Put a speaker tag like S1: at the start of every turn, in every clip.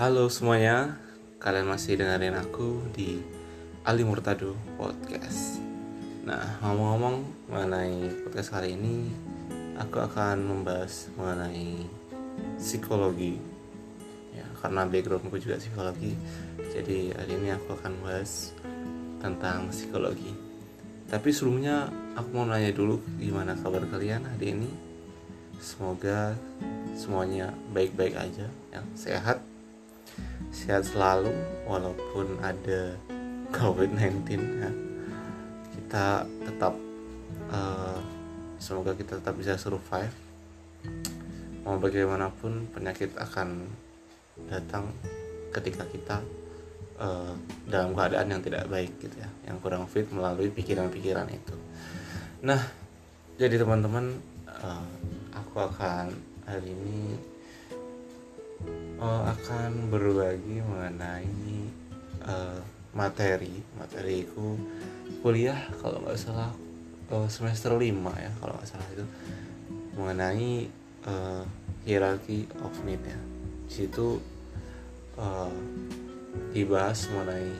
S1: Halo semuanya, kalian masih dengerin aku di Ali Murtado Podcast. Nah, ngomong-ngomong mengenai podcast kali ini, aku akan membahas mengenai psikologi. Ya, karena backgroundku juga psikologi, jadi hari ini aku akan bahas tentang psikologi. Tapi sebelumnya aku mau nanya dulu gimana kabar kalian hari ini. Semoga semuanya baik-baik aja, yang sehat, sehat selalu walaupun ada COVID-19 ya. Kita tetap uh, semoga kita tetap bisa survive. Mau bagaimanapun penyakit akan datang ketika kita uh, dalam keadaan yang tidak baik gitu ya, yang kurang fit melalui pikiran-pikiran itu. Nah, jadi teman-teman uh, aku akan hari ini uh, akan berbagi mengenai uh, materi. Materiku kuliah kalau nggak salah uh, semester 5 ya kalau nggak salah itu. Mengenai uh, hierarchy of need ya. Di situ uh, dibahas mengenai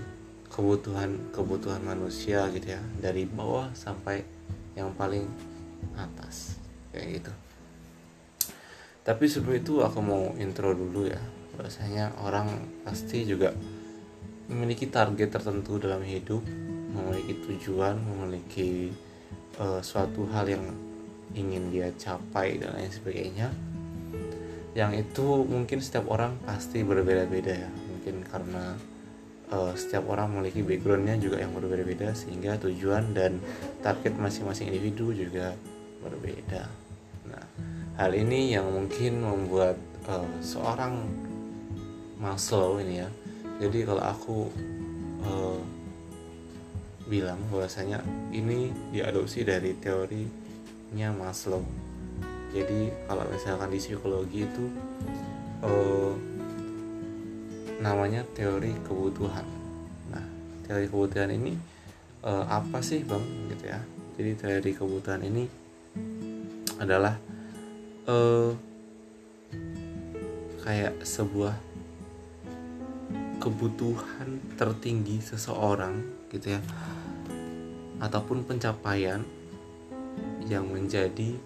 S1: kebutuhan kebutuhan manusia gitu ya. Dari bawah sampai yang paling atas. Kayak gitu tapi sebelum itu aku mau intro dulu ya. Bahwasanya orang pasti juga memiliki target tertentu dalam hidup memiliki tujuan memiliki uh, suatu hal yang ingin dia capai dan lain sebagainya. Yang itu mungkin setiap orang pasti berbeda-beda ya. Mungkin karena uh, setiap orang memiliki backgroundnya juga yang berbeda-beda sehingga tujuan dan target masing-masing individu juga berbeda. Nah hal ini yang mungkin membuat uh, seorang Maslow ini ya. Jadi kalau aku uh, bilang bahwasanya ini diadopsi dari teorinya Maslow. Jadi kalau misalkan di psikologi itu uh, namanya teori kebutuhan. Nah teori kebutuhan ini uh, apa sih bang? Gitu ya. Jadi teori kebutuhan ini adalah uh, kayak sebuah kebutuhan tertinggi seseorang gitu ya. Ataupun pencapaian yang menjadi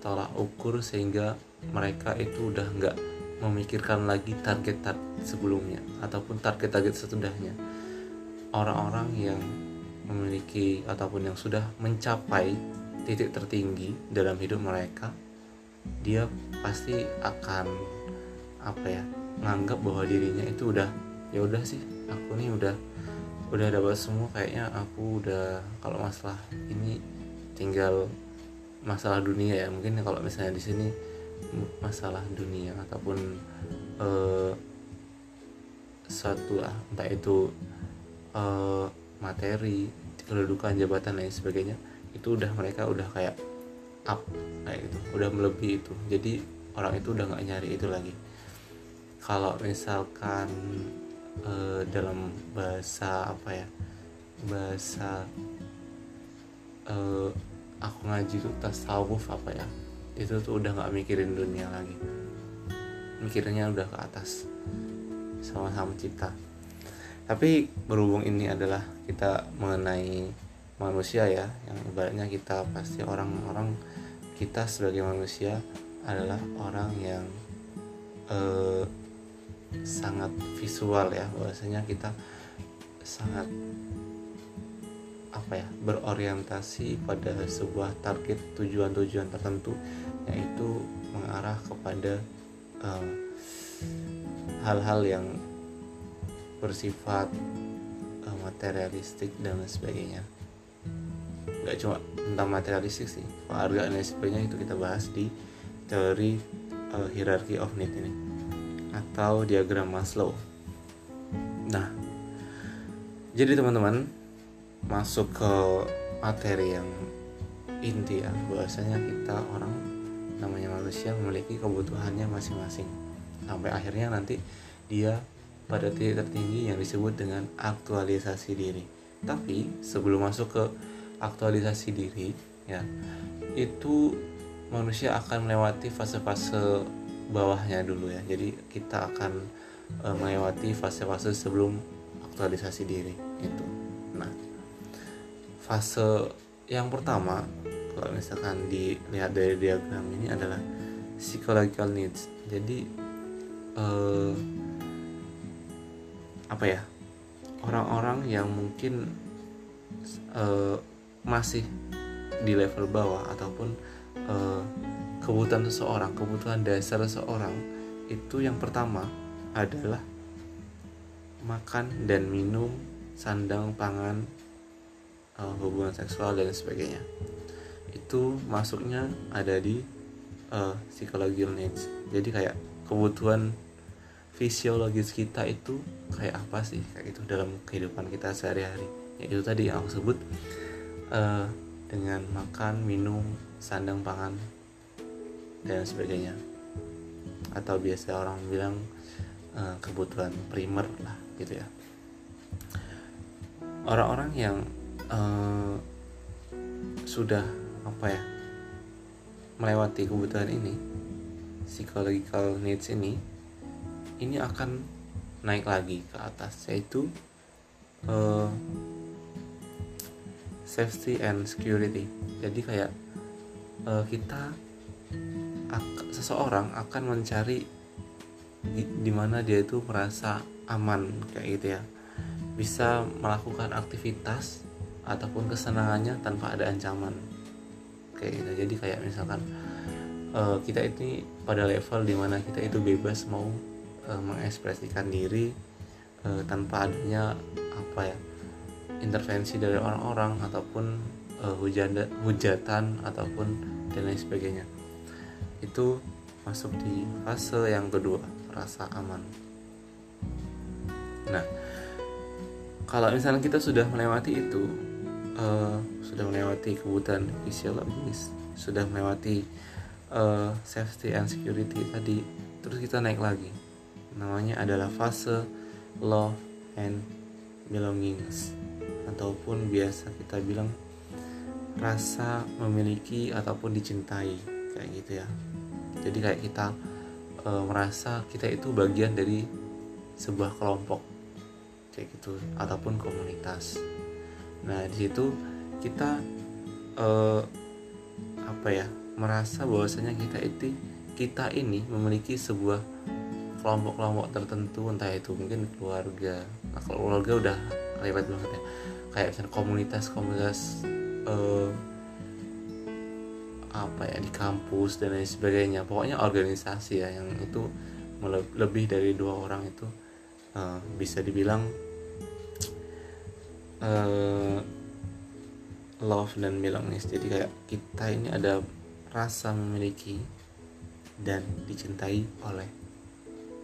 S1: tolak ukur sehingga mereka itu udah nggak memikirkan lagi target-target sebelumnya ataupun target-target setudahnya orang-orang yang memiliki ataupun yang sudah mencapai titik tertinggi dalam hidup mereka dia pasti akan apa ya nganggap bahwa dirinya itu udah ya udah sih aku nih udah udah dapat semua kayaknya aku udah kalau masalah ini tinggal masalah dunia ya. Mungkin kalau misalnya di sini masalah dunia ataupun uh, suatu ah, entah itu uh, materi kedudukan jabatan lain sebagainya itu udah mereka udah kayak up kayak gitu. Udah melebihi itu. Jadi orang itu udah nggak nyari itu lagi. Kalau misalkan uh, dalam bahasa apa ya bahasa uh, aku ngaji tuh tasawuf apa ya itu tuh udah nggak mikirin dunia lagi. Mikirnya udah ke atas. Sama-sama cipta. Tapi berhubung ini adalah kita mengenai manusia ya. Yang ibaratnya kita pasti orang-orang kita sebagai manusia adalah orang yang eh, sangat visual ya. Bahwasanya kita sangat apa ya berorientasi pada sebuah target tujuan-tujuan tertentu yaitu mengarah kepada hal-hal uh, yang bersifat uh, materialistik dan sebagainya nggak cuma tentang materialistik sih. Penghargaan dan sebagainya itu kita bahas di teori uh, hierarchy of need ini. Atau diagram Maslow. Nah jadi teman-teman masuk ke materi yang inti ya. Bahwasanya kita orang namanya manusia memiliki kebutuhannya masing-masing. Sampai akhirnya nanti dia pada titik tertinggi yang disebut dengan aktualisasi diri. Tapi sebelum masuk ke aktualisasi diri ya itu manusia akan melewati fase-fase bawahnya dulu ya. Jadi kita akan uh, melewati fase-fase sebelum aktualisasi diri itu nah fase yang pertama kalau misalkan dilihat dari diagram ini adalah psychological needs. Jadi uh, apa ya orang-orang yang mungkin uh, masih di level bawah ataupun uh, kebutuhan seseorang kebutuhan dasar seseorang itu yang pertama adalah makan dan minum sandang pangan uh, hubungan seksual dan sebagainya. Itu masuknya ada di uh, psychological needs. Jadi kayak kebutuhan fisiologis kita itu kayak apa sih? Kayak itu dalam kehidupan kita sehari-hari. Ya itu tadi yang aku sebut uh, dengan makan minum sandang pangan dan sebagainya. Atau biasa orang bilang uh, kebutuhan primer lah gitu ya. Orang-orang yang uh, sudah apa ya melewati kebutuhan ini psychological needs ini ini akan naik lagi ke atas yaitu uh, safety and security. Jadi kayak uh, kita seseorang akan mencari di, di mana dia itu merasa aman kayak gitu ya. Bisa melakukan aktivitas ataupun kesenangannya tanpa ada ancaman kayak gitu. Jadi kayak misalkan uh, kita ini pada level di mana kita itu bebas mau uh, mengekspresikan diri uh, tanpa adanya apa ya intervensi dari orang-orang ataupun uh, hujatan hujatan ataupun dan lain sebagainya. Itu masuk di fase yang kedua rasa aman. Nah kalau misalnya kita sudah melewati itu uh, sudah melewati kebutuhan fisiologis sudah melewati uh, safety and security tadi terus kita naik lagi. Namanya adalah fase love and belongings ataupun biasa kita bilang rasa memiliki ataupun dicintai kayak gitu ya. Jadi kayak kita e, merasa kita itu bagian dari sebuah kelompok kayak gitu ataupun komunitas. Nah di situ kita e, apa ya merasa bahwasanya kita itu kita ini memiliki sebuah kelompok-kelompok tertentu entah itu mungkin keluarga. Nah, kalau keluarga udah ribet banget ya kayak misalnya komunitas-komunitas uh, apa ya di kampus dan lain sebagainya. Pokoknya organisasi ya yang itu lebih dari dua orang itu uh, bisa dibilang uh, love dan belongingness jadi kayak kita ini ada rasa memiliki dan dicintai oleh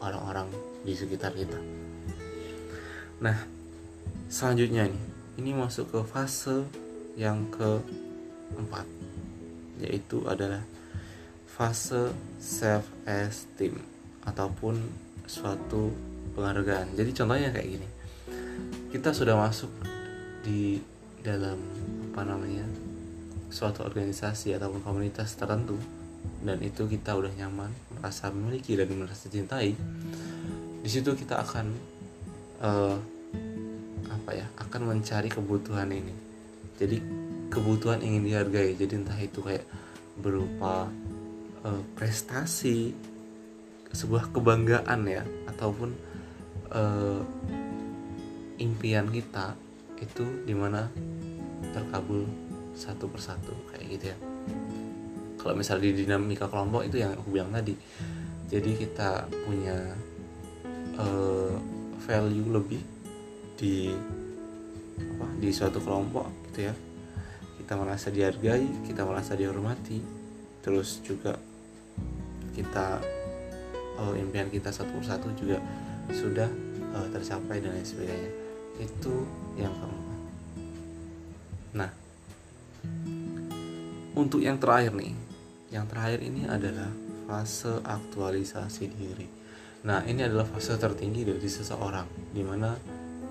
S1: orang-orang di sekitar kita. Nah selanjutnya nih ini masuk ke fase yang keempat yaitu adalah fase self esteem ataupun suatu penghargaan. Jadi contohnya kayak gini kita sudah masuk di dalam apa namanya suatu organisasi ataupun komunitas tertentu dan itu kita udah nyaman merasa memiliki dan merasa cintai di situ kita akan uh, apa ya akan mencari kebutuhan ini. Jadi kebutuhan ingin dihargai. Jadi entah itu kayak berupa uh, prestasi sebuah kebanggaan ya ataupun uh, impian kita itu di mana terkabul satu persatu kayak gitu ya. Kalau misalnya di dinamika kelompok itu yang aku bilang tadi. Jadi kita punya uh, value lebih di apa di suatu kelompok gitu ya. Kita merasa dihargai kita merasa dihormati. Terus juga kita uh, impian kita satu persatu juga sudah uh, tercapai dan lain sebagainya. Itu yang keempat nah untuk yang terakhir nih yang terakhir ini adalah fase aktualisasi diri. Nah ini adalah fase tertinggi dari seseorang di mana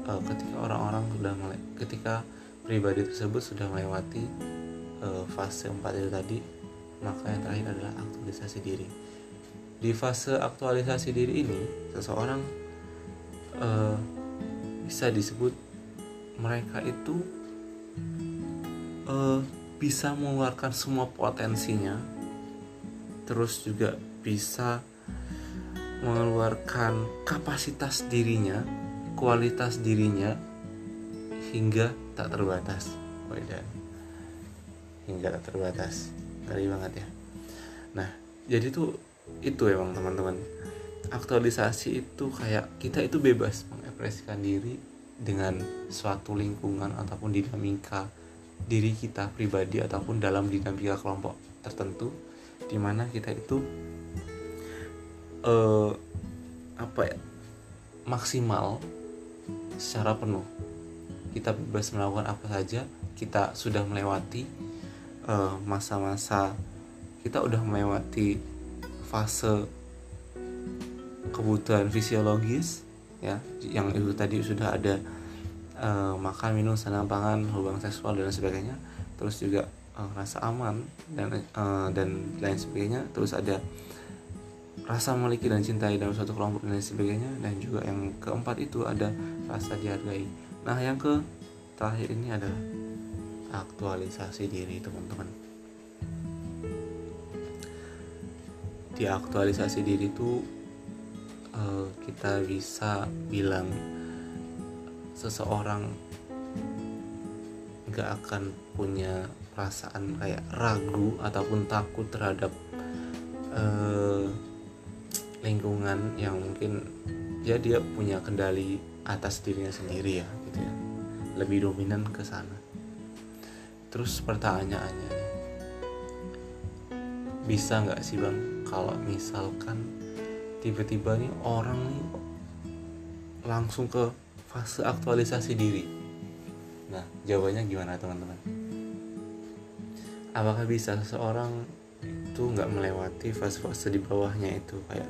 S1: uh, ketika orang-orang sudah ketika pribadi tersebut sudah melewati uh, fase 4 itu tadi maka yang terakhir adalah aktualisasi diri. Di fase aktualisasi diri ini seseorang uh, bisa disebut mereka itu uh, bisa mengeluarkan semua potensinya terus juga bisa mengeluarkan kapasitas dirinya kualitas dirinya hingga tak terbatas. Dan. Hingga tak terbatas. Ngeri banget ya. Nah jadi tuh itu emang teman-teman. Aktualisasi itu kayak kita itu bebas mengekspresikan diri dengan suatu lingkungan ataupun dinamika diri kita pribadi ataupun dalam dinamika kelompok tertentu di mana kita itu uh, apa ya maksimal secara penuh. Kita bebas melakukan apa saja kita sudah melewati eh, masa-masa uh, kita udah melewati fase kebutuhan fisiologis ya yang itu tadi sudah ada uh, makan minum senang pangan hubungan seksual dan sebagainya. Terus juga uh, rasa aman dan uh, dan lain sebagainya. Terus ada rasa memiliki dan cintai dalam suatu kelompok dan lain sebagainya. Dan juga yang keempat itu ada rasa dihargai. Nah yang ke terakhir ini adalah aktualisasi diri teman-teman. Di aktualisasi diri itu uh, kita bisa bilang seseorang nggak akan punya perasaan kayak ragu ataupun takut terhadap uh, lingkungan yang mungkin ya dia punya kendali atas dirinya sendiri ya gitu ya. Lebih dominan ke sana. Terus pertanyaannya bisa nggak sih bang kalau misalkan tiba-tiba nih orang nih langsung ke fase aktualisasi diri? Nah jawabannya gimana teman-teman? Apakah bisa seseorang itu nggak melewati fase-fase di bawahnya itu. Kayak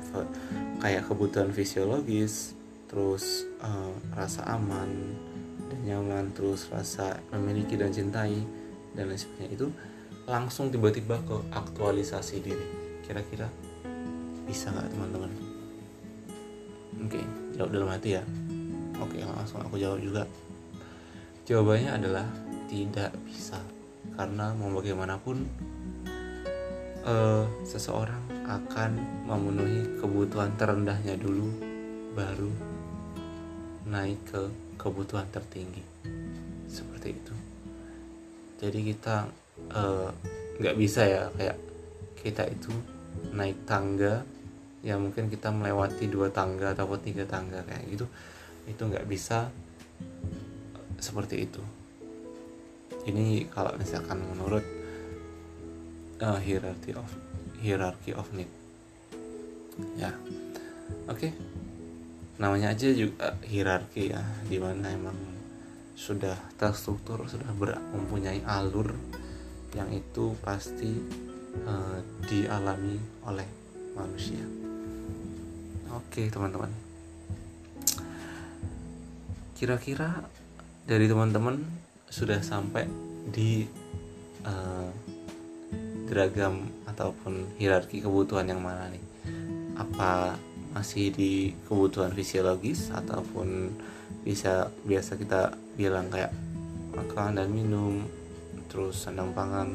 S1: kayak kebutuhan fisiologis terus uh, rasa aman dan nyaman terus rasa memiliki dan cintai dan lain sebagainya. Itu langsung tiba-tiba ke aktualisasi diri. Kira-kira bisa nggak teman-teman? Oke jawab dalam hati ya. Oke langsung aku jawab juga. Jawabannya adalah tidak bisa. Karena mau bagaimanapun uh, seseorang akan memenuhi kebutuhan terendahnya dulu baru naik ke kebutuhan tertinggi. Seperti itu. Jadi kita eh, nggak uh, bisa ya kayak kita itu naik tangga ya mungkin kita melewati dua tangga ataupun tiga tangga kayak gitu. Itu nggak bisa seperti itu. Ini kalau misalkan menurut uh, hierarchy of hierarchy of need. Ya. Oke. Okay. namanya aja juga hierarki ya di mana emang sudah terstruktur sudah ber mempunyai alur yang itu pasti uh, dialami oleh manusia. Oke okay, teman-teman. Kira-kira dari teman-teman sudah sampai di uh, beragam ataupun hierarki kebutuhan yang mana nih? Apa masih di kebutuhan fisiologis ataupun bisa biasa kita bilang kayak makan dan minum terus sandang pangan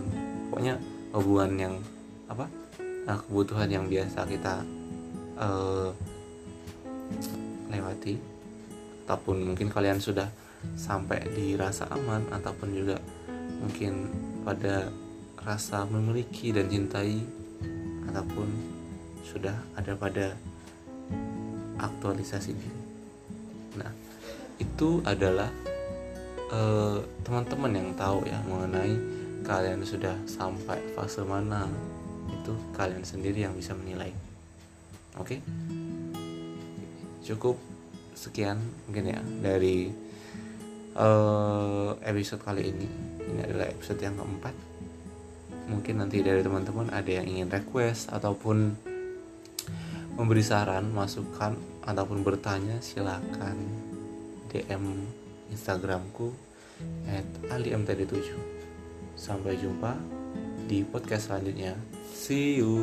S1: pokoknya hubungan yang apa nah, kebutuhan yang biasa kita uh, lewati ataupun mungkin kalian sudah sampai di rasa aman ataupun juga mungkin pada rasa memiliki dan cintai ataupun sudah ada pada aktualisasi diri. Nah, itu adalah eh, teman-teman yang tahu ya mengenai kalian sudah sampai fase mana itu kalian sendiri yang bisa menilai. Oke, okay? cukup sekian mungkin ya dari uh, episode kali ini. Ini adalah episode yang keempat mungkin nanti dari teman-teman ada yang ingin request ataupun memberi saran, masukan ataupun bertanya silakan DM Instagramku @alimtd7. Sampai jumpa di podcast selanjutnya. See you.